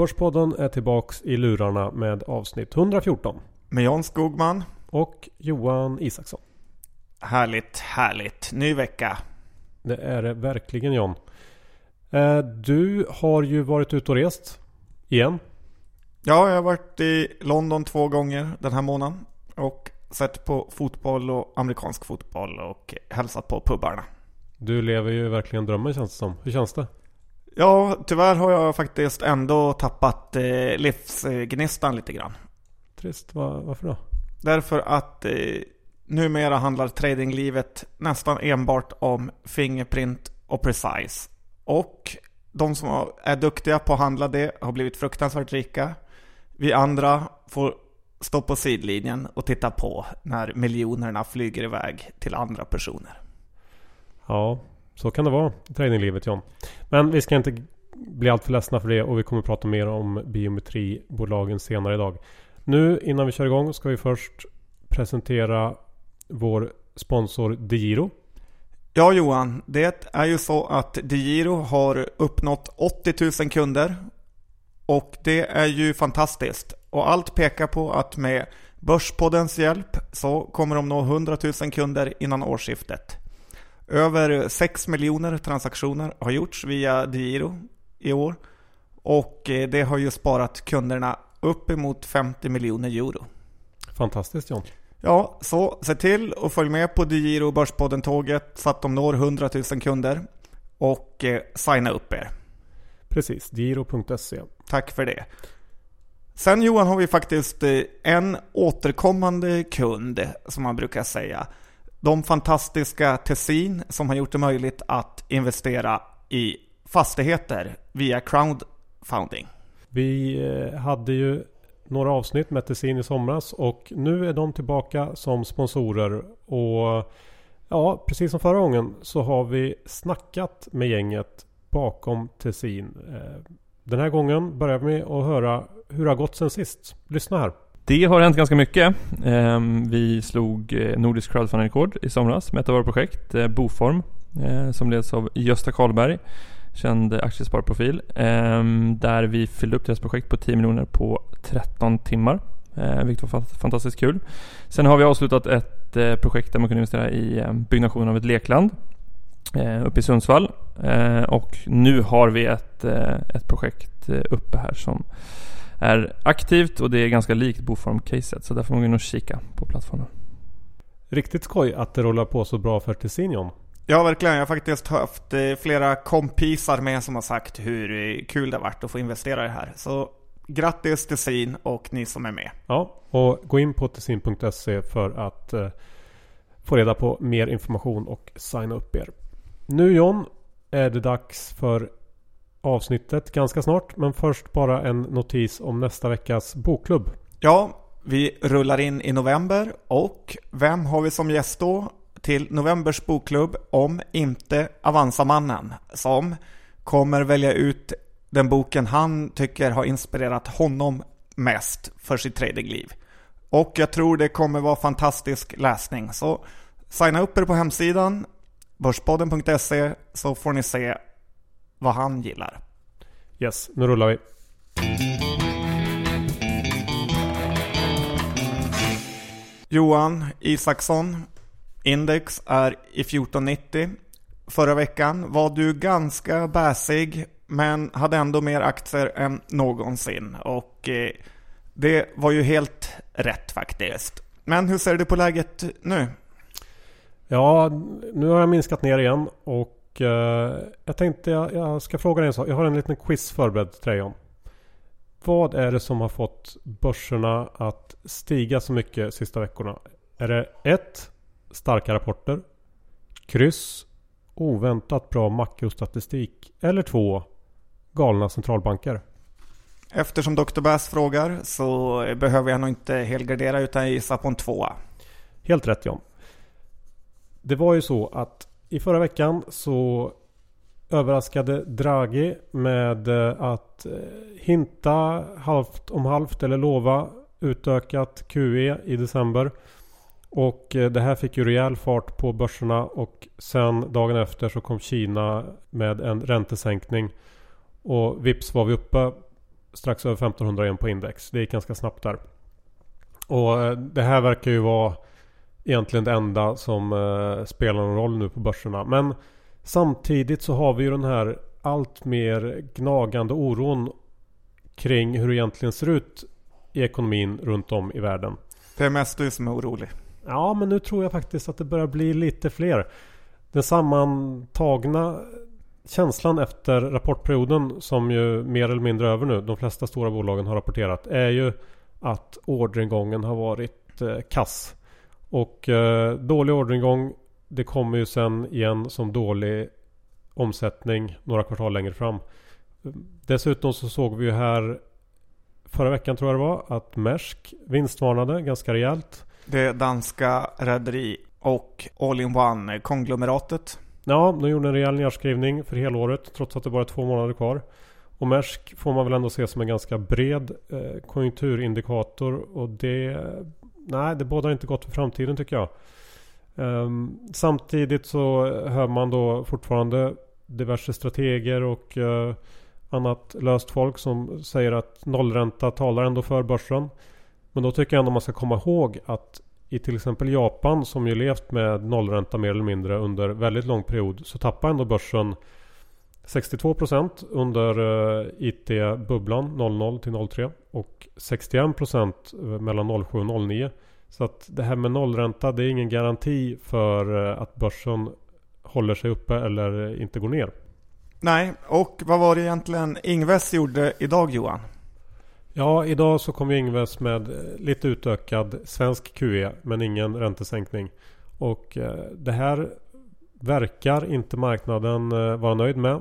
Börspodden är tillbaks i lurarna med avsnitt 114. Med Jan Skogman. Och Johan Isaksson. Härligt, härligt. Ny vecka. Det är det verkligen John. Eh, du har ju varit ute och rest. Igen. Ja, jag har varit i London två gånger den här månaden. Och sett på fotboll och amerikansk fotboll och hälsat på pubbarna. Du lever ju verkligen drömmen känns det som. Hur känns det? Ja, tyvärr har jag faktiskt ändå tappat eh, livsgnistan lite grann. Trist. Var, varför då? Därför att eh, numera handlar tradinglivet nästan enbart om Fingerprint och Precise. Och de som är duktiga på att handla det har blivit fruktansvärt rika. Vi andra får stå på sidlinjen och titta på när miljonerna flyger iväg till andra personer. Ja, så kan det vara i tradinglivet John. Men vi ska inte bli alltför ledsna för det och vi kommer att prata mer om biometribolagen senare idag. Nu innan vi kör igång ska vi först presentera vår sponsor DeGiro. Ja Johan, det är ju så att DeGiro har uppnått 80 000 kunder och det är ju fantastiskt. Och allt pekar på att med Börspoddens hjälp så kommer de nå 100 000 kunder innan årsskiftet. Över 6 miljoner transaktioner har gjorts via DeGiro i år och eh, det har ju sparat kunderna uppemot 50 miljoner euro. Fantastiskt John. Ja, så se till att följa med på DeGiro Börspodden-tåget så att de når 100 000 kunder och eh, signa upp er. Precis, giro.se. Tack för det. Sen Johan har vi faktiskt eh, en återkommande kund som man brukar säga. De fantastiska Tessin som har gjort det möjligt att investera i fastigheter via crowdfunding. Vi eh, hade ju några avsnitt med Tessin i somras och nu är de tillbaka som sponsorer. Och ja, precis som förra gången så har vi snackat med gänget bakom Tessin. Eh, den här gången börjar vi med att höra hur det har gått sen sist. Lyssna här. Det har hänt ganska mycket. Ehm, vi slog eh, Nordisk crowdfunding-rekord i somras med ett av våra projekt, eh, Boform, eh, som leds av Gösta Karlberg känd aktiesparprofil. Ehm, där vi fyllde upp deras projekt på 10 miljoner på 13 timmar. Vilket var fantastiskt kul. Sen har vi avslutat ett projekt där man kunde investera i byggnation av ett lekland uppe i Sundsvall. Och nu har vi ett, ett projekt uppe här som är aktivt och det är ganska likt Boform-caset. Så där får man gå in och kika på plattformen. Riktigt skoj att det rullar på så bra för Tessinion. Ja, verkligen. Jag har faktiskt haft eh, flera kompisar med som har sagt hur eh, kul det har varit att få investera i det här. Så grattis Tessin och ni som är med. Ja, och gå in på tessin.se för att eh, få reda på mer information och signa upp er. Nu John är det dags för avsnittet ganska snart. Men först bara en notis om nästa veckas bokklubb. Ja, vi rullar in i november och vem har vi som gäst då? till novembers bokklubb om inte Avanza-mannen som kommer välja ut den boken han tycker har inspirerat honom mest för sitt tradingliv. Och jag tror det kommer vara fantastisk läsning. Så signa upp er på hemsidan börspodden.se så får ni se vad han gillar. Yes, nu rullar vi. Johan Isaksson, Index är i 1490. Förra veckan var du ganska bäsig men hade ändå mer aktier än någonsin. Och eh, det var ju helt rätt faktiskt. Men hur ser du på läget nu? Ja, nu har jag minskat ner igen och eh, jag tänkte jag, jag, ska fråga dig en sak. Jag har en liten quiz förberedd till dig om. Vad är det som har fått börserna att stiga så mycket sista veckorna? Är det 1. Starka rapporter. Kryss. Oväntat bra makrostatistik. Eller 2. Galna centralbanker. Eftersom Dr. Bass frågar så behöver jag nog inte helgardera utan jag gissar på en tvåa. Helt rätt John. Det var ju så att i förra veckan så överraskade Draghi med eh, att eh, hinta halvt om halvt eller lova utökat QE i december. Och eh, det här fick ju rejäl fart på börserna och sen dagen efter så kom Kina med en räntesänkning. Och vips var vi uppe strax över 1500 igen på index. Det gick ganska snabbt där. Och det här verkar ju vara egentligen det enda som eh, spelar någon roll nu på börserna. Men samtidigt så har vi ju den här allt mer gnagande oron kring hur det egentligen ser ut i ekonomin runt om i världen. Det är mest du som är orolig. Ja, men nu tror jag faktiskt att det börjar bli lite fler. Den sammantagna känslan efter rapportperioden som ju mer eller mindre över nu. De flesta stora bolagen har rapporterat. Är ju att orderingången har varit eh, kass. Och eh, dålig orderingång det kommer ju sen igen som dålig omsättning några kvartal längre fram. Dessutom så såg vi ju här förra veckan tror jag det var att Maersk vinstvarnade ganska rejält. Det danska rederi och All-in-One konglomeratet. Ja, de gjorde en rejäl nedskrivning för helåret trots att det bara är två månader kvar. Och Maersk får man väl ändå se som en ganska bred eh, konjunkturindikator och det... Nej, det bådar inte gott för framtiden tycker jag. Um, samtidigt så hör man då fortfarande diverse strateger och uh, annat löst folk som säger att nollränta talar ändå för börsen. Men då tycker jag ändå man ska komma ihåg att i till exempel Japan som ju levt med nollränta mer eller mindre under väldigt lång period så tappar ändå börsen 62% under uh, IT-bubblan 00 till 03 och 61% mellan 07 och 09. Så att det här med nollränta det är ingen garanti för uh, att börsen håller sig uppe eller inte går ner. Nej, och vad var det egentligen Ingves gjorde idag Johan? Ja, idag så kom Ingves med eh, lite utökad svensk QE men ingen räntesänkning. Och eh, det här verkar inte marknaden eh, vara nöjd med.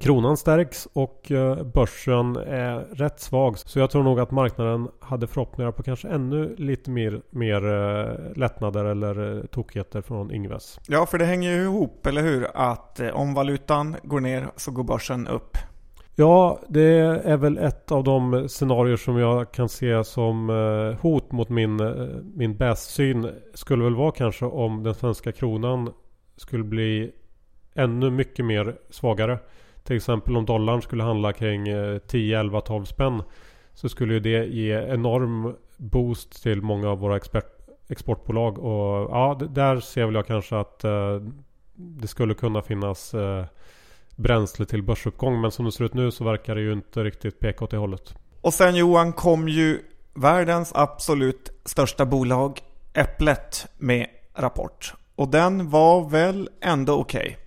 Kronan stärks och börsen är rätt svag. Så jag tror nog att marknaden hade förhoppningar på kanske ännu lite mer, mer lättnader eller tokigheter från Ingves. Ja, för det hänger ju ihop, eller hur? Att om valutan går ner så går börsen upp. Ja, det är väl ett av de scenarier som jag kan se som eh, hot mot min, eh, min bästsyn. Skulle väl vara kanske om den svenska kronan skulle bli ännu mycket mer svagare. Till exempel om dollarn skulle handla kring 10, 11, 12 spänn. Så skulle det ge enorm boost till många av våra expert, exportbolag. Och ja, där ser väl jag kanske att eh, det skulle kunna finnas eh, bränsle till börsuppgång. Men som det ser ut nu så verkar det ju inte riktigt peka åt det hållet. Och sen Johan kom ju världens absolut största bolag Äpplet med rapport. Och den var väl ändå okej? Okay.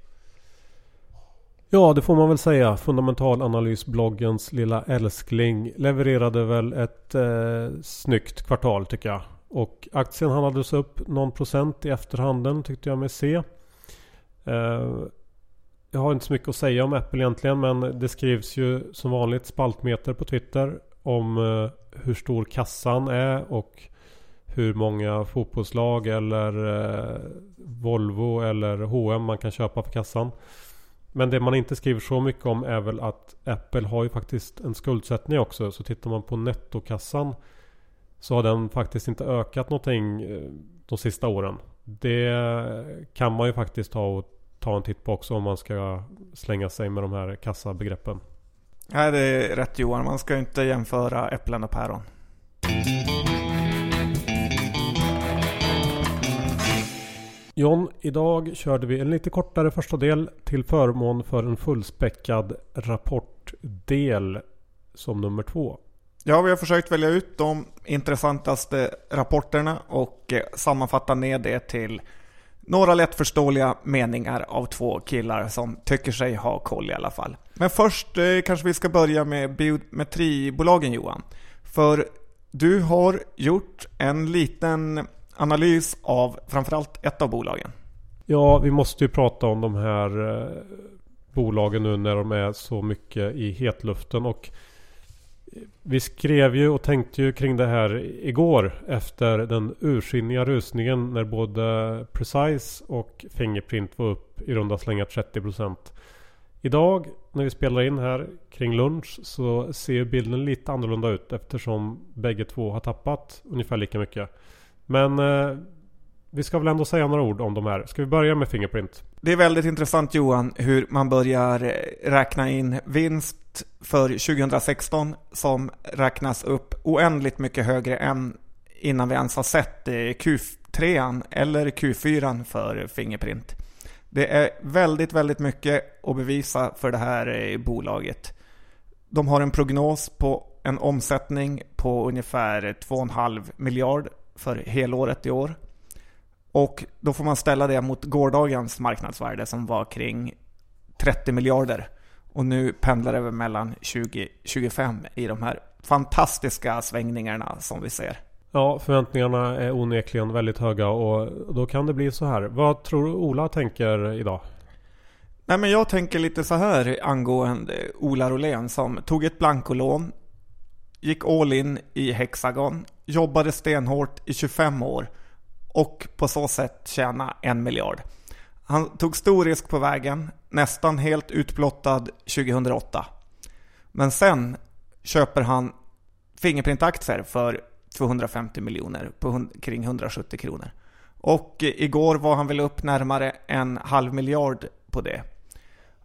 Ja, det får man väl säga. Fundamentalanalysbloggens lilla älskling levererade väl ett eh, snyggt kvartal tycker jag. Och aktien handlades upp någon procent i efterhanden tyckte jag mig se. Eh, jag har inte så mycket att säga om Apple egentligen men det skrivs ju som vanligt spaltmeter på Twitter om eh, hur stor kassan är och hur många fotbollslag eller eh, Volvo eller H&M man kan köpa för kassan. Men det man inte skriver så mycket om är väl att Apple har ju faktiskt en skuldsättning också. Så tittar man på nettokassan så har den faktiskt inte ökat någonting eh, de sista åren. Det kan man ju faktiskt ta och ta en titt på också om man ska slänga sig med de här kassabegreppen. Nej, det är rätt Johan. Man ska inte jämföra äpplen och päron. John, idag körde vi en lite kortare första del till förmån för en fullspäckad rapportdel som nummer två. Ja, vi har försökt välja ut de intressantaste rapporterna och eh, sammanfatta ner det till några lättförståeliga meningar av två killar som tycker sig ha koll i alla fall. Men först eh, kanske vi ska börja med biometribolagen Johan. För du har gjort en liten analys av framförallt ett av bolagen. Ja, vi måste ju prata om de här eh, bolagen nu när de är så mycket i hetluften. Och eh, vi skrev ju och tänkte ju kring det här igår efter den ursinniga rusningen när både Precise och Fingerprint var upp i runda slängar 30%. Idag när vi spelar in här kring lunch så ser bilden lite annorlunda ut eftersom bägge två har tappat ungefär lika mycket. Men eh, vi ska väl ändå säga några ord om de här. Ska vi börja med Fingerprint? Det är väldigt intressant Johan hur man börjar eh, räkna in vinst för 2016 som räknas upp oändligt mycket högre än innan vi ens har sett eh, Q3 eller Q4 för Fingerprint. Det är väldigt, väldigt mycket att bevisa för det här eh, bolaget. De har en prognos på en omsättning på ungefär 2,5 miljard för helåret i år. Och då får man ställa det mot gårdagens marknadsvärde som var kring 30 miljarder. Och nu pendlar det mellan 20-25 i de här fantastiska svängningarna som vi ser. Ja, förväntningarna är onekligen väldigt höga och då kan det bli så här. Vad tror Ola tänker idag? Nej men jag tänker lite så här angående Ola Rolén som tog ett blankolån, gick all in i Hexagon, jobbade stenhårt i 25 år och på så sätt tjäna en miljard. Han tog stor risk på vägen, nästan helt utblottad 2008. Men sen köper han Fingerprint-aktier för 250 miljoner på kring 170 kronor. Och igår var han väl upp närmare en halv miljard på det.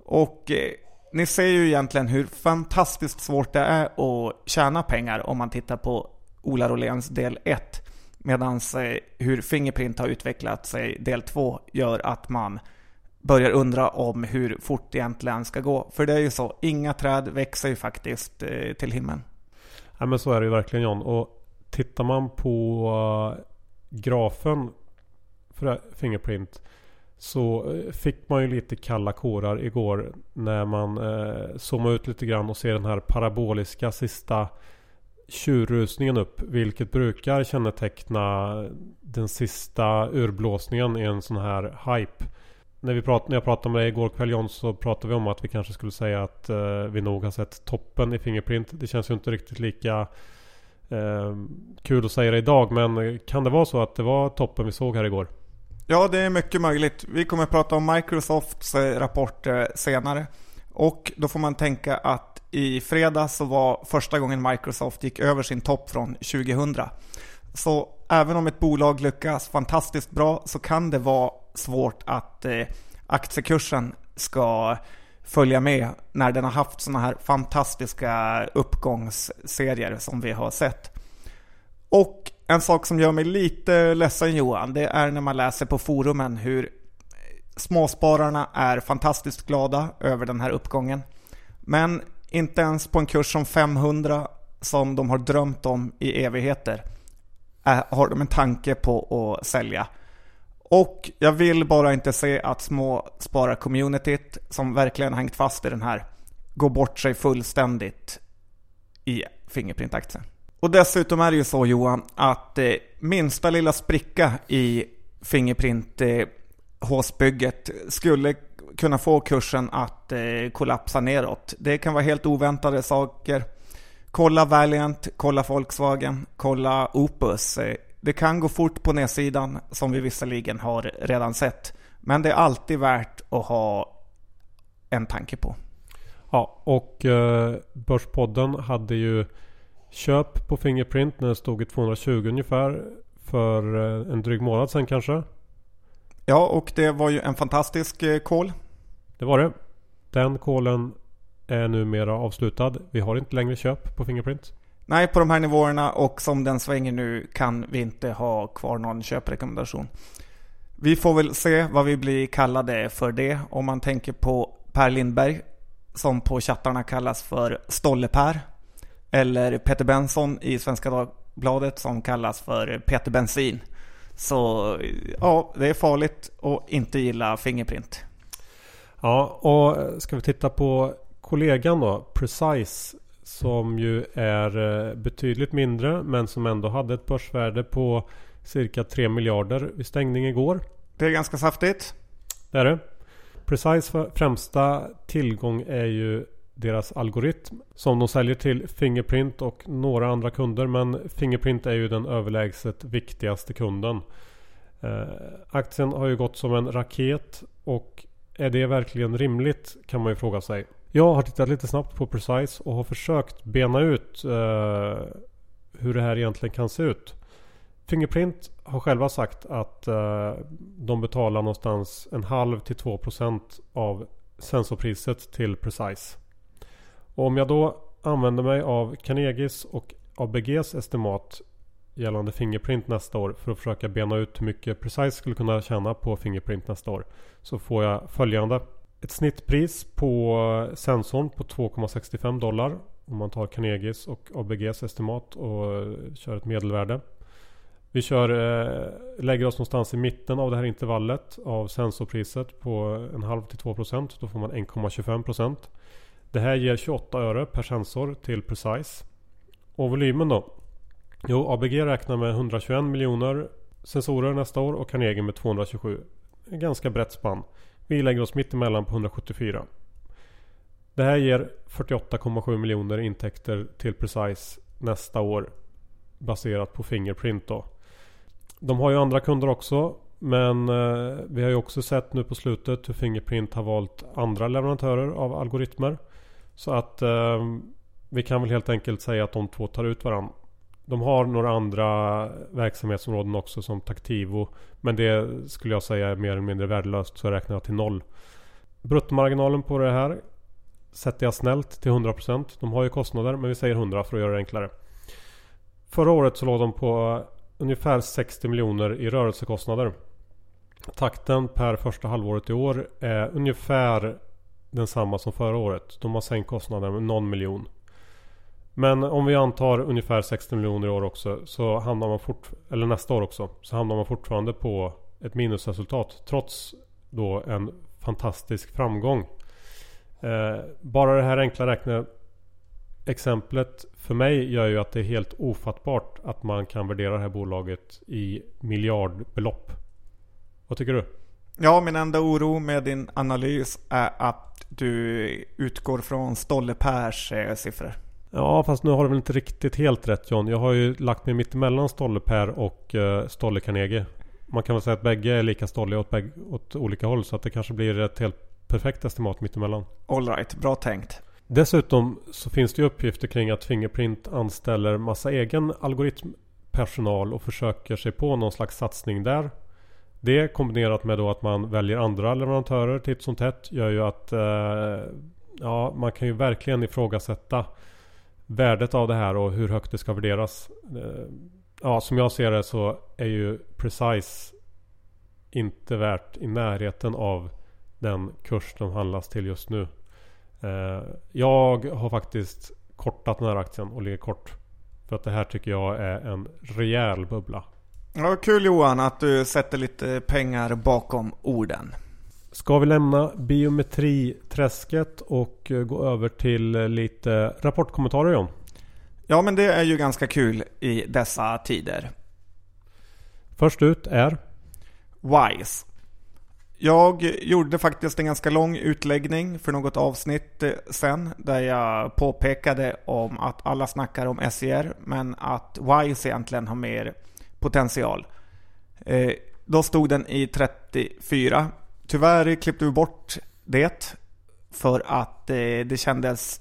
Och eh, ni ser ju egentligen hur fantastiskt svårt det är att tjäna pengar om man tittar på Ola Roléns del 1. Medan eh, hur Fingerprint har utvecklat sig del 2 gör att man börjar undra om hur fort det egentligen ska gå. För det är ju så, inga träd växer ju faktiskt eh, till himlen. Ja men så är det ju verkligen John. Och tittar man på eh, grafen för Fingerprint så fick man ju lite kalla kårar igår när man eh, zoomade ut lite grann och ser den här paraboliska sista tjurrusningen upp. Vilket brukar känneteckna den sista urblåsningen i en sån här hype. När, vi prat, när jag pratade med dig igår kväll John så pratade vi om att vi kanske skulle säga att eh, vi nog har sett toppen i Fingerprint. Det känns ju inte riktigt lika eh, kul att säga det idag men kan det vara så att det var toppen vi såg här igår? Ja, det är mycket möjligt. Vi kommer att prata om Microsofts eh, rapport eh, senare. Och då får man tänka att i fredags så var första gången Microsoft gick över sin topp från 2000. Så även om ett bolag lyckas fantastiskt bra så kan det vara svårt att eh, aktiekursen ska följa med när den har haft sådana här fantastiska uppgångsserier som vi har sett. Och en sak som gör mig lite ledsen Johan, det är när man läser på forumen hur småspararna är fantastiskt glada över den här uppgången. Men inte ens på en kurs som 500 som de har drömt om i evigheter har de en tanke på att sälja. Och jag vill bara inte se att småsparar-communityt som verkligen hängt fast i den här går bort sig fullständigt i Fingerprint-aktien. Och dessutom är det ju så Johan att eh, minsta lilla spricka i Fingerprint eh, håsbygget skulle kunna få kursen att eh, kollapsa neråt. Det kan vara helt oväntade saker. Kolla Valiant, kolla Volkswagen, kolla Opus. Eh, det kan gå fort på nedsidan som vi visserligen har redan sett. Men det är alltid värt att ha en tanke på. Ja, och eh, Börspodden hade ju köp på Fingerprint när det stod i 220 ungefär. För eh, en dryg månad sedan kanske. Ja, och det var ju en fantastisk eh, call. Det var det. Den callen är numera avslutad. Vi har inte längre köp på Fingerprint. Nej, på de här nivåerna och som den svänger nu kan vi inte ha kvar någon köprekommendation. Vi får väl se vad vi blir kallade för det. Om man tänker på Per Lindberg som på chattarna kallas för Stolle-Per. Eller Peter Benson i Svenska Dagbladet som kallas för Peter Bensin. Så ja, det är farligt att inte gilla Fingerprint. Ja, och ska vi titta på kollegan då, Precise. Som ju är eh, betydligt mindre men som ändå hade ett börsvärde på cirka 3 miljarder vid stängning igår. Det är ganska saftigt. Det är det. Precise främsta tillgång är ju deras algoritm som de säljer till Fingerprint och några andra kunder. Men Fingerprint är ju den överlägset viktigaste kunden. Eh, aktien har ju gått som en raket och är det verkligen rimligt kan man ju fråga sig. Jag har tittat lite snabbt på Precise och har försökt bena ut eh, hur det här egentligen kan se ut. Fingerprint har själva sagt att eh, de betalar någonstans en halv till 2 procent av sensorpriset till Precise. Och om jag då använder mig av Carnegies och ABGs estimat gällande Fingerprint nästa år för att försöka bena ut hur mycket Precise skulle kunna tjäna på Fingerprint nästa år. Så får jag följande. Ett snittpris på sensorn på 2,65 dollar om man tar Carnegies och ABGs estimat och kör ett medelvärde. Vi kör, eh, lägger oss någonstans i mitten av det här intervallet av sensorpriset på en halv till 2%. Då får man 1,25%. Det här ger 28 öre per sensor till Precise. Och volymen då? Jo, ABG räknar med 121 miljoner sensorer nästa år och Carnegie med 227. En ganska brett spann. Vi lägger oss mitt emellan på 174. Det här ger 48,7 miljoner intäkter till Precise nästa år. Baserat på Fingerprint då. De har ju andra kunder också. Men eh, vi har ju också sett nu på slutet hur Fingerprint har valt andra leverantörer av algoritmer. Så att eh, vi kan väl helt enkelt säga att de två tar ut varandra. De har några andra verksamhetsområden också som Taktivo. Men det skulle jag säga är mer eller mindre värdelöst så jag räknar jag till noll. Bruttomarginalen på det här sätter jag snällt till 100%. De har ju kostnader men vi säger 100 för att göra det enklare. Förra året så låg de på ungefär 60 miljoner i rörelsekostnader. Takten per första halvåret i år är ungefär densamma som förra året. De har sänkt kostnaden med någon miljon. Men om vi antar ungefär 60 miljoner i år också så hamnar man fort, eller nästa år också, så hamnar man fortfarande på ett minusresultat trots då en fantastisk framgång. Eh, bara det här enkla räkneexemplet för mig gör ju att det är helt ofattbart att man kan värdera det här bolaget i miljardbelopp. Vad tycker du? Ja, min enda oro med din analys är att du utgår från Stolle Pers eh, siffror. Ja, fast nu har du väl inte riktigt helt rätt John. Jag har ju lagt mig mitt emellan Stolle Per och uh, Stolle Carnegie. Man kan väl säga att bägge är lika stolliga åt, åt olika håll. Så att det kanske blir ett helt perfekt estimat mittemellan. Alright, bra tänkt. Dessutom så finns det ju uppgifter kring att Fingerprint anställer massa egen algoritmpersonal och försöker sig på någon slags satsning där. Det kombinerat med då att man väljer andra leverantörer titt som tätt gör ju att eh, ja, man kan ju verkligen ifrågasätta värdet av det här och hur högt det ska värderas. Eh, ja, som jag ser det så är ju Precise inte värt i närheten av den kurs de handlas till just nu. Eh, jag har faktiskt kortat den här aktien och ligger kort. För att det här tycker jag är en rejäl bubbla. Ja, kul Johan att du sätter lite pengar bakom orden. Ska vi lämna biometriträsket och gå över till lite rapportkommentarer John? Ja, men det är ju ganska kul i dessa tider. Först ut är? Wise. Jag gjorde faktiskt en ganska lång utläggning för något avsnitt eh, sen där jag påpekade om att alla snackar om SER men att Wise egentligen har mer potential. Eh, då stod den i 34 Tyvärr klippte vi bort det för att eh, det kändes...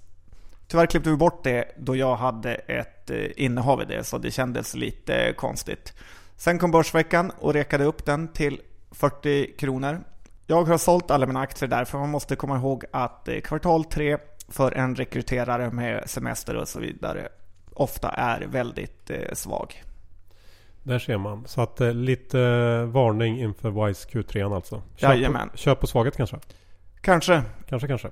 Tyvärr klippte vi bort det då jag hade ett eh, innehav i det så det kändes lite konstigt. Sen kom Börsveckan och rekade upp den till 40 kronor. Jag har sålt alla mina aktier där för man måste komma ihåg att eh, kvartal 3 för en rekryterare med semester och så vidare ofta är väldigt eh, svag. Där ser man. Så att eh, lite varning inför Wise Q3 alltså. Köp, Jajamän. köp på svaghet kanske? Kanske. Kanske, kanske.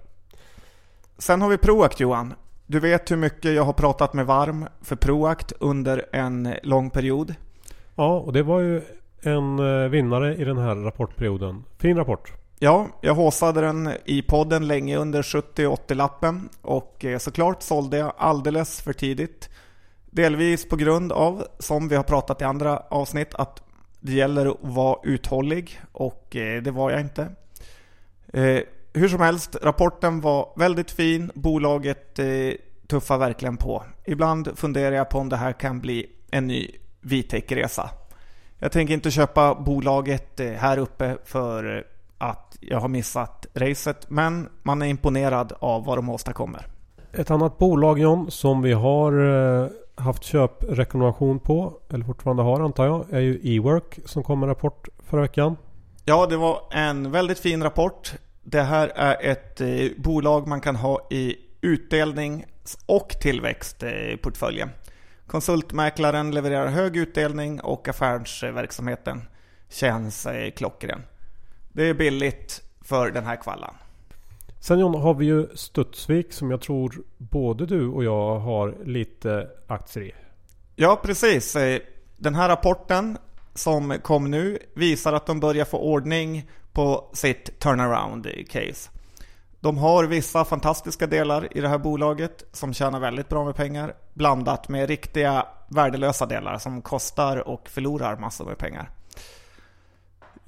Sen har vi Proact Johan. Du vet hur mycket jag har pratat med Varm för Proact under en lång period. Ja, och det var ju en eh, vinnare i den här rapportperioden. Fin rapport. Ja, jag håsade den i podden länge under 70-80-lappen och eh, såklart sålde jag alldeles för tidigt. Delvis på grund av, som vi har pratat i andra avsnitt, att det gäller att vara uthållig och eh, det var jag inte. Eh, hur som helst, rapporten var väldigt fin. Bolaget eh, tuffar verkligen på. Ibland funderar jag på om det här kan bli en ny Vitec-resa. Jag tänker inte köpa bolaget här uppe för att jag har missat racet, men man är imponerad av vad de åstadkommer. Ett annat bolag John, som vi har haft köprekommendation på, eller fortfarande har antar jag, är ju E-work som kom med rapport förra veckan. Ja, det var en väldigt fin rapport. Det här är ett eh, bolag man kan ha i utdelning och tillväxtportföljen. Eh, Konsultmäklaren levererar hög utdelning och affärsverksamheten känns eh, klockren. Det är billigt för den här kvallan. Sen John har vi ju Studsvik som jag tror både du och jag har lite aktier i. Ja, precis. Eh, den här rapporten som kom nu visar att de börjar få ordning på sitt turnaround case. De har vissa fantastiska delar i det här bolaget som tjänar väldigt bra med pengar blandat med riktiga värdelösa delar som kostar och förlorar massor med pengar.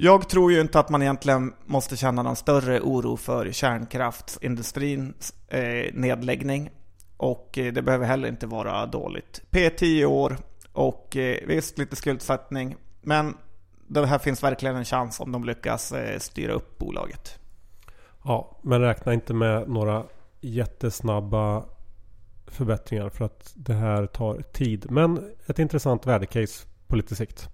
Jag tror ju inte att man egentligen måste känna någon större oro för kärnkraftsindustrins eh, nedläggning. Och eh, det behöver heller inte vara dåligt. P10 år och eh, visst lite skuldsättning. Men det här finns verkligen en chans om de lyckas styra upp bolaget. Ja, men räkna inte med några jättesnabba förbättringar för att det här tar tid. Men ett intressant värdecase på lite sikt.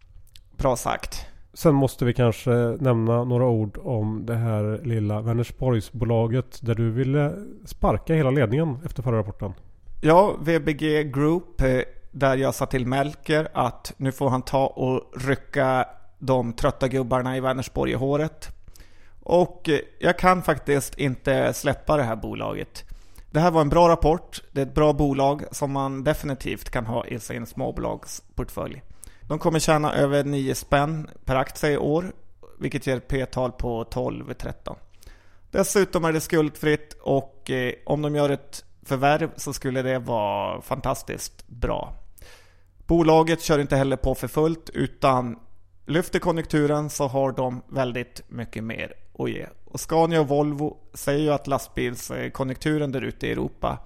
Bra sagt. Sen måste vi kanske nämna några ord om det här lilla Vänersborgsbolaget där du ville sparka hela ledningen efter förra rapporten. Ja, VBG Group eh, där jag sa till Melker att nu får han ta och rycka de trötta gubbarna i Vänersborg i håret. Och eh, jag kan faktiskt inte släppa det här bolaget. Det här var en bra rapport. Det är ett bra bolag som man definitivt kan ha i sin småbolagsportfölj. De kommer tjäna över 9 spänn per aktie i år, vilket ger P-tal på 12-13. Dessutom är det skuldfritt och eh, om de gör ett förvärv så skulle det vara fantastiskt bra. Bolaget kör inte heller på för fullt utan lyfter konjunkturen så har de väldigt mycket mer att ge. Och Scania och Volvo säger ju att lastbilskonjunkturen där ute i Europa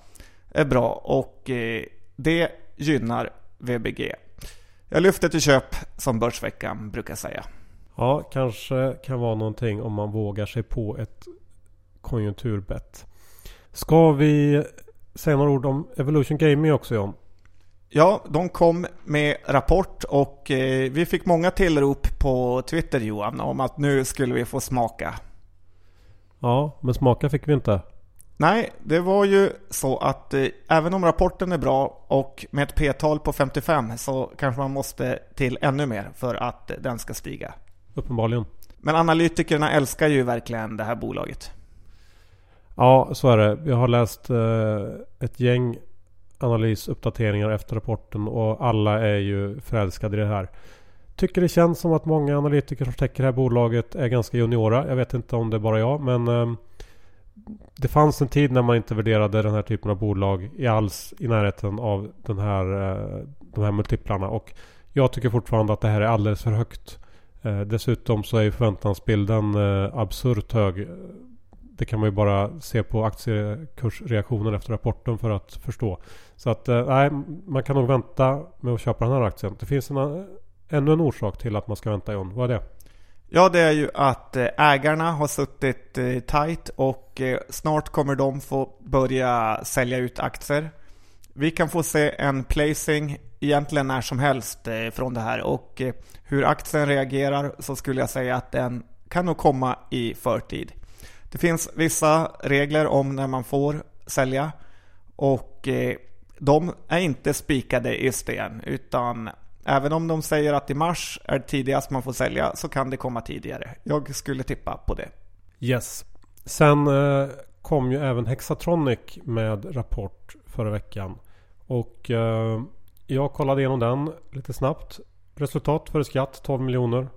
är bra och eh, det gynnar VBG. Jag lyfter till köp som Börsveckan brukar säga. Ja, kanske kan vara någonting om man vågar sig på ett konjunkturbett. Ska vi säga några ord om Evolution Gaming också John? Ja, de kom med rapport och eh, vi fick många tillrop på Twitter Johan om att nu skulle vi få smaka. Ja, men smaka fick vi inte. Nej, det var ju så att eh, även om rapporten är bra och med ett p-tal på 55 så kanske man måste till ännu mer för att den ska stiga. Uppenbarligen. Men analytikerna älskar ju verkligen det här bolaget. Ja, så är det. Jag har läst eh, ett gäng analysuppdateringar efter rapporten och alla är ju förälskade i det här. Tycker det känns som att många analytiker som täcker det här bolaget är ganska juniora. Jag vet inte om det är bara jag men eh, det fanns en tid när man inte värderade den här typen av bolag i alls i närheten av den här, eh, de här multiplarna. Och jag tycker fortfarande att det här är alldeles för högt. Eh, dessutom så är ju förväntansbilden eh, absurt hög. Det kan man ju bara se på aktiekursreaktionen efter rapporten för att förstå. Så att nej, man kan nog vänta med att köpa den här aktien. Det finns en, ännu en orsak till att man ska vänta John. Vad är det? Ja, det är ju att eh, ägarna har suttit eh, tight och eh, snart kommer de få börja sälja ut aktier. Vi kan få se en placing egentligen när som helst från det här och hur aktien reagerar så skulle jag säga att den kan nog komma i förtid. Det finns vissa regler om när man får sälja och de är inte spikade i sten utan Även om de säger att i mars är det tidigast man får sälja så kan det komma tidigare. Jag skulle tippa på det. Yes. Sen eh, kom ju även Hexatronic med rapport förra veckan. Och eh, jag kollade igenom den lite snabbt. Resultat före skatt 12 miljoner.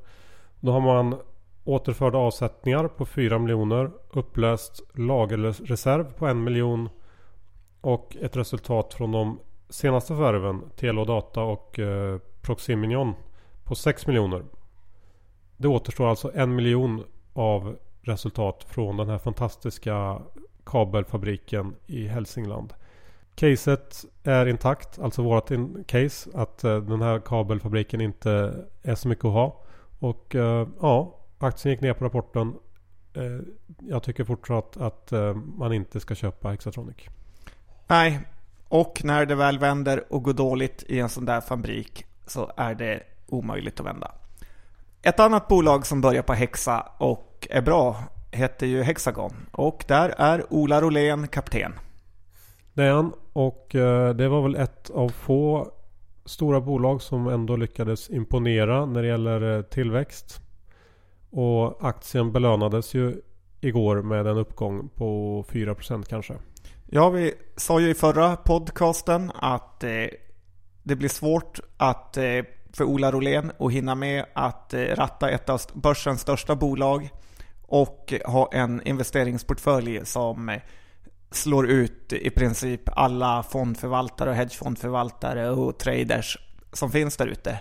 Då har man återförda avsättningar på 4 miljoner. Upplöst lagerreserv på 1 miljon. Och ett resultat från de senaste förvärven, Telo Data och eh, Proximinion på 6 miljoner. Det återstår alltså en miljon av resultat från den här fantastiska kabelfabriken i Hälsingland. Caset är intakt, alltså vårt case att eh, den här kabelfabriken inte är så mycket att ha. Och eh, ja, aktien gick ner på rapporten. Eh, jag tycker fortsatt att man inte ska köpa Hexatronic. Nej, Och när det väl vänder och går dåligt i en sån där fabrik så är det omöjligt att vända. Ett annat bolag som börjar på Hexa och är bra heter ju Hexagon. Och där är Ola Rolén kapten. Det är han. Och eh, det var väl ett av få stora bolag som ändå lyckades imponera när det gäller eh, tillväxt. Och aktien belönades ju igår med en uppgång på 4% kanske. Ja, vi sa ju i förra podcasten att eh, det blir svårt att, eh, för Ola Rolén att hinna med att eh, ratta ett av börsens största bolag och ha en investeringsportfölj som eh, slår ut i princip alla fondförvaltare och hedgefondförvaltare och traders som finns där ute.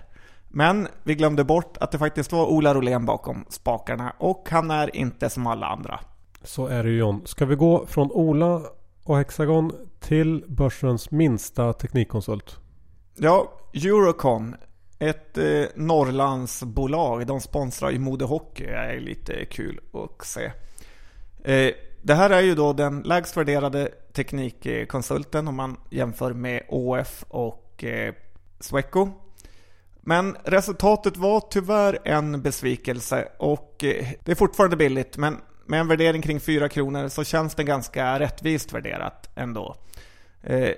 Men vi glömde bort att det faktiskt var Ola Rolén bakom spakarna och han är inte som alla andra. Så är det ju John. Ska vi gå från Ola och Hexagon till börsens minsta teknikkonsult? Ja, Eurocon. Ett eh, Norrlandsbolag. De sponsrar ju modehockey. Det är lite kul att se. Eh, det här är ju då den lägst värderade teknikkonsulten om man jämför med ÅF och eh, Sweco. Men resultatet var tyvärr en besvikelse och eh, det är fortfarande billigt men med en värdering kring 4 kronor så känns det ganska rättvist värderat ändå. Eh,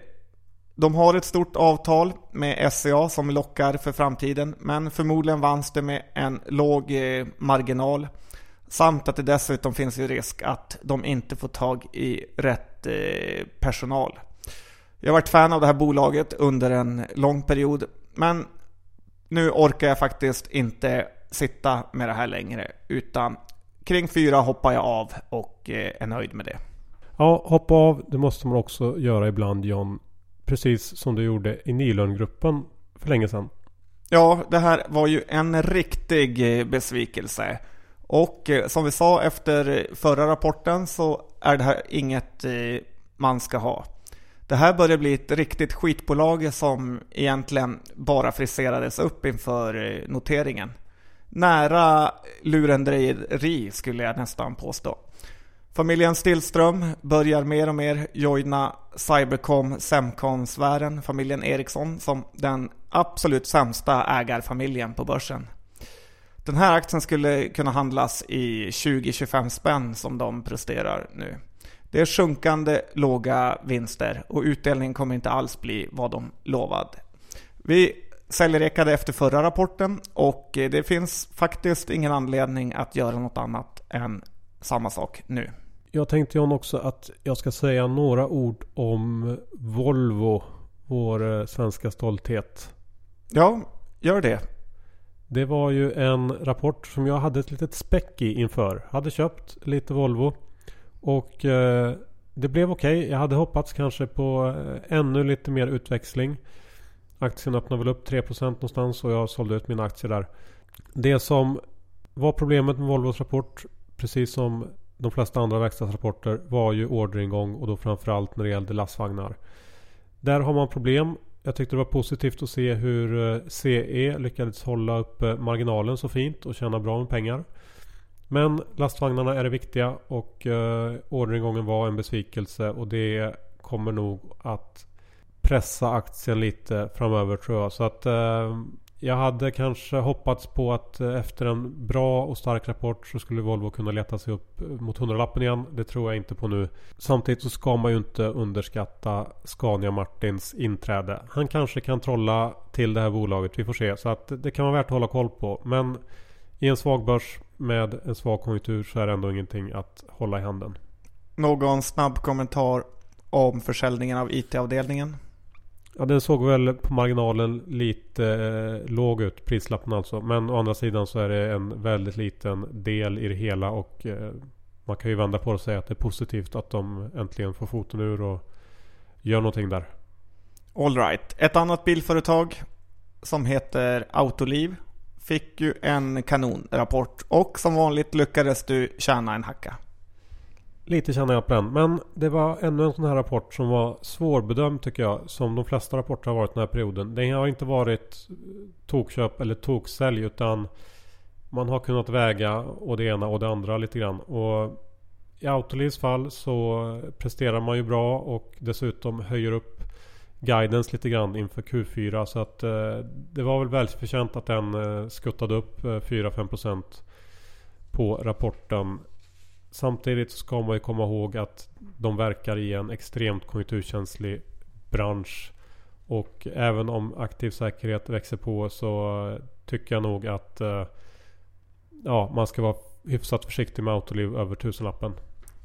de har ett stort avtal med SCA som lockar för framtiden men förmodligen vanns det med en låg eh, marginal. Samt att det dessutom finns ju risk att de inte får tag i rätt eh, personal. Jag har varit fan av det här bolaget under en lång period men nu orkar jag faktiskt inte sitta med det här längre utan kring fyra hoppar jag av och eh, är nöjd med det. Ja, hoppa av det måste man också göra ibland John. Precis som du gjorde i Nilörngruppen för länge sedan. Ja, det här var ju en riktig eh, besvikelse. Och eh, som vi sa efter förra rapporten så är det här inget eh, man ska ha. Det här börjar bli ett riktigt skitbolag som egentligen bara friserades upp inför noteringen. Nära lurendrejeri skulle jag nästan påstå. Familjen Stillström börjar mer och mer joina Cybercom Semcon-sfären, familjen Ericsson, som den absolut sämsta ägarfamiljen på börsen. Den här aktien skulle kunna handlas i 20-25 spänn som de presterar nu. Det är sjunkande låga vinster och utdelningen kommer inte alls bli vad de lovade. Vi säljrekade efter förra rapporten och det finns faktiskt ingen anledning att göra något annat än samma sak nu. Jag tänkte John också att jag ska säga några ord om Volvo, vår eh, svenska stolthet. Ja, gör det. Det var ju en rapport som jag hade ett litet späck i inför. Hade köpt lite Volvo. Och eh, det blev okej. Okay. Jag hade hoppats kanske på eh, ännu lite mer utväxling. Aktien öppnade väl upp 3% någonstans och jag sålde ut mina aktier där. Det som var problemet med Volvos rapport, precis som de flesta andra verkstadsrapporter, var ju orderingång och då framförallt när det gällde lastvagnar. Där har man problem. Jag tyckte det var positivt att se hur eh, CE lyckades hålla upp eh, marginalen så fint och tjäna bra med pengar. Men lastvagnarna är det viktiga och eh, orderingången var en besvikelse och det kommer nog att pressa aktien lite framöver tror jag. Så att jag hade kanske hoppats på att eh, efter en bra och stark rapport så skulle Volvo kunna leta sig upp eh, mot 100-lappen igen. Det tror jag inte på nu. Samtidigt så ska man ju inte underskatta Scania Martins inträde. Han kanske kan trolla till det här bolaget. Vi får se. Så att det kan vara värt att hålla koll på. Men i en svag börs med en svag konjunktur så är det ändå ingenting att hålla i handen. Någon snabb kommentar om försäljningen av IT-avdelningen? Ja, den såg väl på marginalen lite eh, låg ut, prislappen alltså. Men å andra sidan så är det en väldigt liten del i det hela och eh, man kan ju vända på det och säga att det är positivt att de äntligen får foten ur och gör någonting där. Alright. Ett annat bilföretag som heter Autoliv fick ju en kanonrapport och som vanligt lyckades du tjäna en hacka. Lite känner jag på den. Men det var ännu en sån här rapport som var svårbedömd tycker jag. Som de flesta rapporter har varit den här perioden. Det har inte varit tokköp eller toksälj utan man har kunnat väga och det ena och det andra lite grann. Och i Autolivs fall så presterar man ju bra och dessutom höjer upp guidance lite grann inför Q4. Så att eh, det var väl välförtjänt att den eh, skuttade upp eh, 4-5% på rapporten. Samtidigt ska man ju komma ihåg att de verkar i en extremt konjunkturkänslig bransch. Och även om aktiv säkerhet växer på så tycker jag nog att ja, man ska vara hyfsat försiktig med Autoliv över tusenlappen.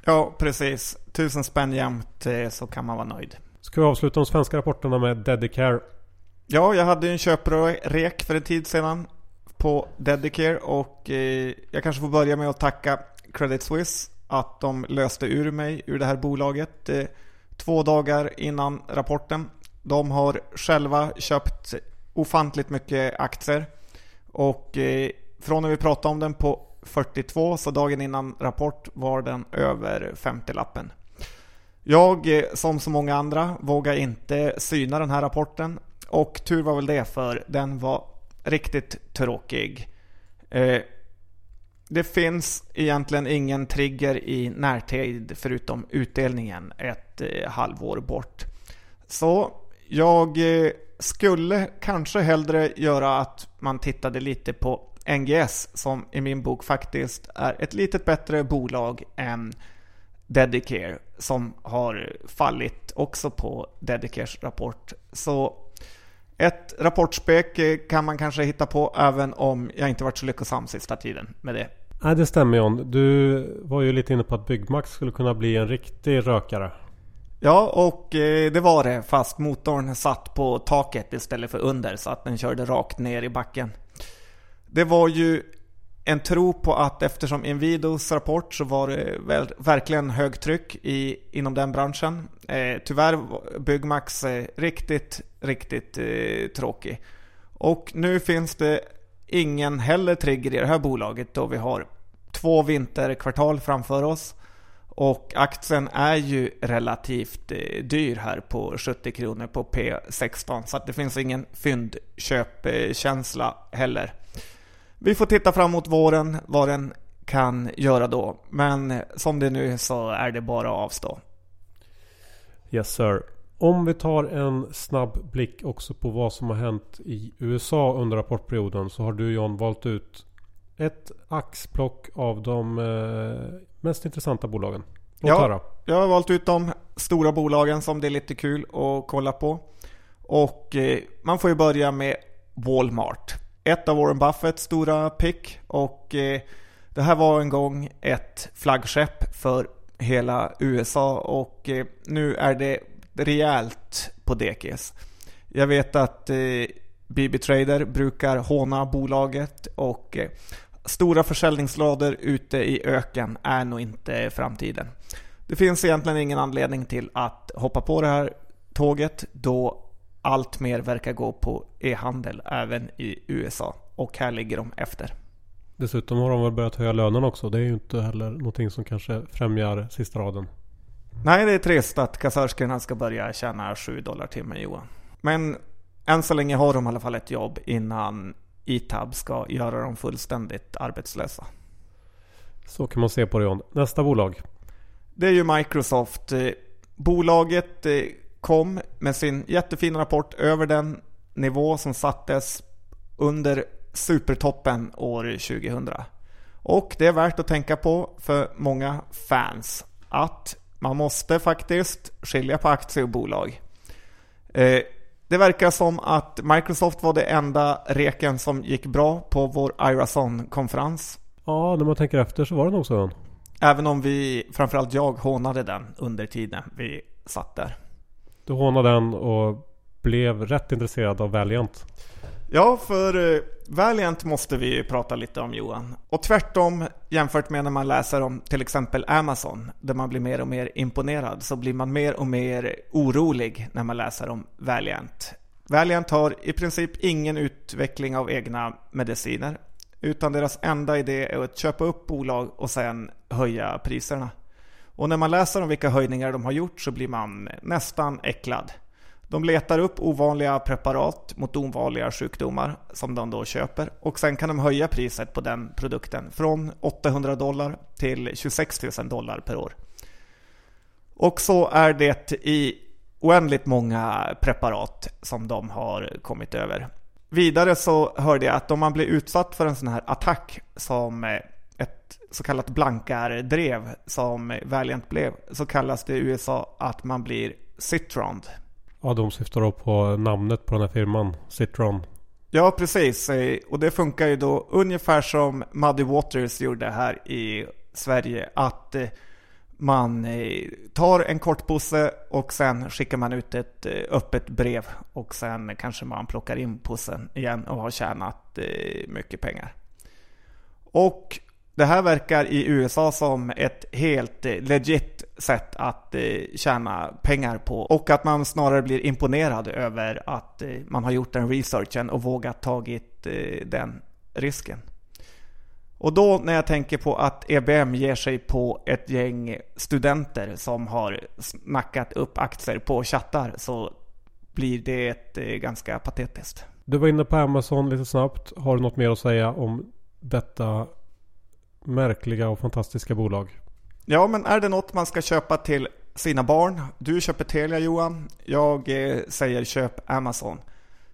Ja, precis. Tusen spänn jämt så kan man vara nöjd. Ska vi avsluta de svenska rapporterna med Dedicare? Ja, jag hade en köprek för en tid sedan på Dedicare och eh, jag kanske får börja med att tacka Credit Suisse att de löste ur mig ur det här bolaget eh, två dagar innan rapporten. De har själva köpt ofantligt mycket aktier och eh, från när vi pratade om den på 42 så dagen innan rapport var den över 50-lappen. Jag, eh, som så många andra, vågar inte syna den här rapporten. Och tur var väl det, för den var riktigt tråkig. Eh, det finns egentligen ingen trigger i närtid förutom utdelningen ett eh, halvår bort. Så jag eh, skulle kanske hellre göra att man tittade lite på NGS som i min bok faktiskt är ett lite bättre bolag än Dedicare som har fallit också på Dedicares rapport. Så ett rapportspek eh, kan man kanske hitta på även om jag inte varit så lyckosam sista tiden med det. Nej det stämmer John. Du var ju lite inne på att Byggmax skulle kunna bli en riktig rökare. Ja, och eh, det var det. Fast motorn satt på taket istället för under så att den körde rakt ner i backen. Det var ju en tro på att eftersom Inwidos rapport så var det väl, verkligen högtryck i, inom den branschen. Eh, tyvärr Byggmax eh, riktigt, riktigt eh, tråkig. Och nu finns det ingen heller trigger i det här bolaget då vi har två vinterkvartal framför oss. Och aktien är ju relativt eh, dyr här på 70 kronor på P16 så att det finns ingen fyndköpkänsla heller. Vi får titta fram mot våren vad den kan göra då. Men som det är nu så är det bara att avstå. Yes sir. Om vi tar en snabb blick också på vad som har hänt i USA under rapportperioden så har du John valt ut ett axplock av de eh, mest intressanta bolagen. Låt ja, höra. jag har valt ut de stora bolagen som det är lite kul att kolla på. Och eh, man får ju börja med Walmart ett av Warren Buffetts stora pick och eh, det här var en gång ett flaggskepp för hela USA och nu är det rejält på dekis. Jag vet att eh, BB Trader brukar håna bolaget och eh, stora försäljningslador ute i öken är nog inte framtiden. Det finns egentligen ingen anledning till att hoppa på det här tåget då allt mer verkar gå på e-handel även i USA. Och här ligger de efter. Dessutom har de väl börjat höja lönen också. Det är ju inte heller någonting som kanske främjar sista raden. Nej, det är trist att kassörskorna ska börja tjäna 7 dollar timmen Johan. Men än så länge har de i alla fall ett jobb innan ETAB ska göra dem fullständigt arbetslösa. Så kan man se på det John. Nästa bolag? Det är ju Microsoft. Bolaget eh, kom med sin jättefina rapport över den nivå som sattes under supertoppen år 2000. Och det är värt att tänka på för många fans att man måste faktiskt skilja på aktie och bolag. Eh, det verkar som att Microsoft var det enda reken som gick bra på vår Irason-konferens. Ja, när man tänker efter så var det nog så. Även om vi, framförallt jag, hånade den under tiden vi satt där. Du hånade den och blev rätt intresserad av Valiant. Ja, för eh, Valiant måste vi ju prata lite om Johan. Och tvärtom jämfört med när man läser om till exempel Amazon, där man blir mer och mer imponerad, så blir man mer och mer orolig när man läser om Valiant. Valiant har i princip ingen utveckling av egna mediciner, utan deras enda idé är att köpa upp bolag och sen höja priserna. Och när man läser om vilka höjningar de har gjort så blir man nästan äcklad. De letar upp ovanliga preparat mot ovanliga sjukdomar som de då köper och sen kan de höja priset på den produkten från 800 dollar till 26 000 dollar per år. Och så är det i oändligt många preparat som de har kommit över. Vidare så hörde jag att om man blir utsatt för en sån här attack som ett så kallat blankardrev som Valiant blev så kallas det i USA att man blir citroned. Ja, de syftar då på namnet på den här firman, Citron. Ja, precis. Eh, och det funkar ju då ungefär som Muddy Waters gjorde här i Sverige. Att eh, man eh, tar en kortpåse och sen skickar man ut ett öppet brev. Och sen kanske man plockar in påsen igen och har tjänat mycket pengar. Och det här verkar i USA som ett helt legit sätt att eh, tjäna pengar på. Och att man snarare blir imponerad över att eh, man har gjort den researchen och vågat tagit eh, den risken. Och då när jag tänker på att EBM ger sig på ett gäng studenter som har snackat upp aktier på chattar så blir det ganska patetiskt. Du var inne på Amazon lite snabbt. Har du något mer att säga om detta märkliga och fantastiska bolag? Ja, men är det något man ska köpa till sina barn? Du köper Telia Johan. Jag eh, säger köp Amazon.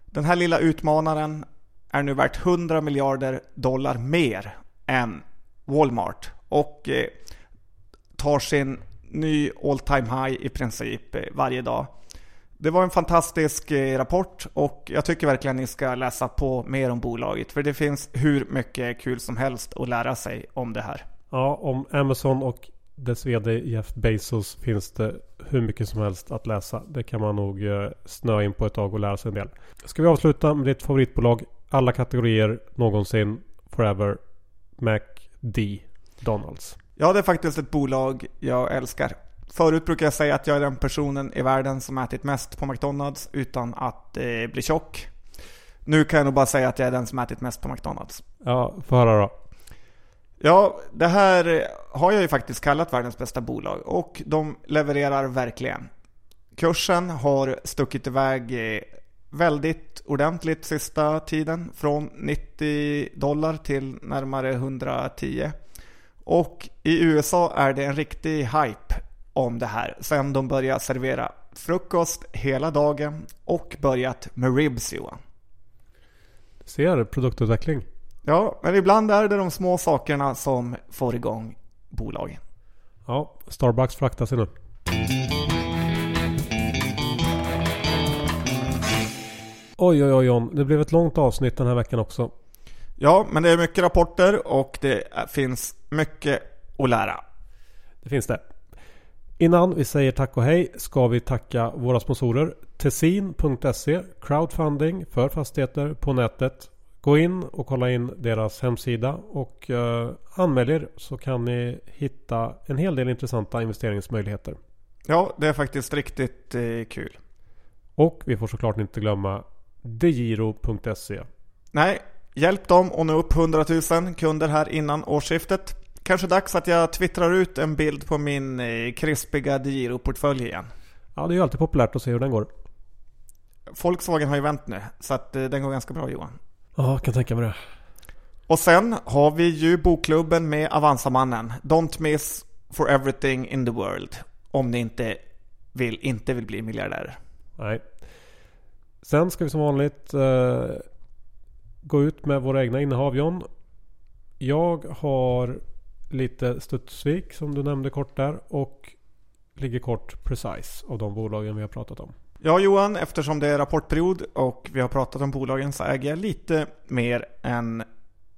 Den här lilla utmanaren är nu värt 100 miljarder dollar mer än Walmart och eh, tar sin ny all time high i princip eh, varje dag. Det var en fantastisk eh, rapport och jag tycker verkligen ni ska läsa på mer om bolaget för det finns hur mycket kul som helst att lära sig om det här. Ja, om Amazon och dess VD Jeff Bezos finns det hur mycket som helst att läsa. Det kan man nog snöa in på ett tag och lära sig en del. Ska vi avsluta med ditt favoritbolag? Alla kategorier någonsin, forever. MacD Donalds. Ja, det är faktiskt ett bolag jag älskar. Förut brukar jag säga att jag är den personen i världen som ätit mest på McDonalds utan att eh, bli tjock. Nu kan jag nog bara säga att jag är den som ätit mest på McDonalds. Ja, få höra då. Ja, det här har jag ju faktiskt kallat världens bästa bolag och de levererar verkligen. Kursen har stuckit iväg eh, väldigt ordentligt sista tiden. Från 90 dollar till närmare 110. Och i USA är det en riktig hype om det här sen de började servera frukost hela dagen och börjat med ribs Johan. Ser produktutveckling. Ja, men ibland är det de små sakerna som får igång bolagen. Ja, Starbucks fraktar sig nu. Oj, oj, oj John. Det blev ett långt avsnitt den här veckan också. Ja, men det är mycket rapporter och det finns mycket att lära. Det finns det. Innan vi säger tack och hej ska vi tacka våra sponsorer. Tessin.se Crowdfunding för fastigheter på nätet. Gå in och kolla in deras hemsida och uh, anmäl er så kan ni hitta en hel del intressanta investeringsmöjligheter. Ja, det är faktiskt riktigt eh, kul. Och vi får såklart inte glömma degiro.se. Nej, hjälp dem att nå upp 100 000 kunder här innan årsskiftet. Kanske dags att jag twittrar ut en bild på min eh, krispiga DeGiro-portfölj igen. Ja, det är ju alltid populärt att se hur den går. Volkswagen har ju vänt nu, så att eh, den går ganska bra Johan. Ja, jag kan tänka mig det. Och sen har vi ju bokklubben med Avanzamannen. Don't miss for everything in the world. Om ni inte vill, inte vill bli miljardärer. Nej. Sen ska vi som vanligt eh, gå ut med våra egna innehav John. Jag har lite Studsvik som du nämnde kort där och ligger kort Precise av de bolagen vi har pratat om. Ja Johan, eftersom det är rapportperiod och vi har pratat om bolagen så äger jag lite mer än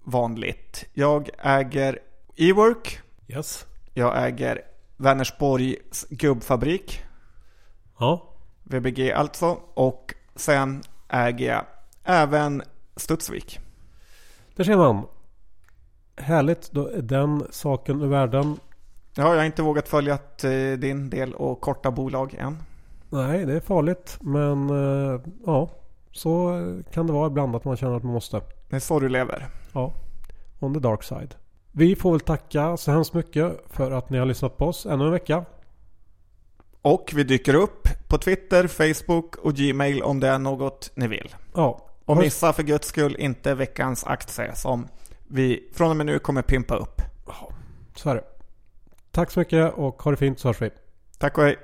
vanligt. Jag äger Ework. Yes. Jag äger Vänersborgs gubbfabrik. Ja. VBG alltså. Och sen äger jag även Studsvik. Där ser man. Härligt, då är den saken ur världen. Ja, jag har inte vågat följa eh, din del och korta bolag än. Nej, det är farligt. Men eh, ja, så kan det vara ibland att man känner att man måste. Det är så du lever. Ja, on the dark side. Vi får väl tacka så hemskt mycket för att ni har lyssnat på oss ännu en vecka. Och vi dyker upp på Twitter, Facebook och Gmail om det är något ni vill. Ja. Och missa för guds skull inte veckans aktie som vi från och med nu kommer pimpa upp. Så är det. Tack så mycket och ha det fint så hörs vi. Tack och hej.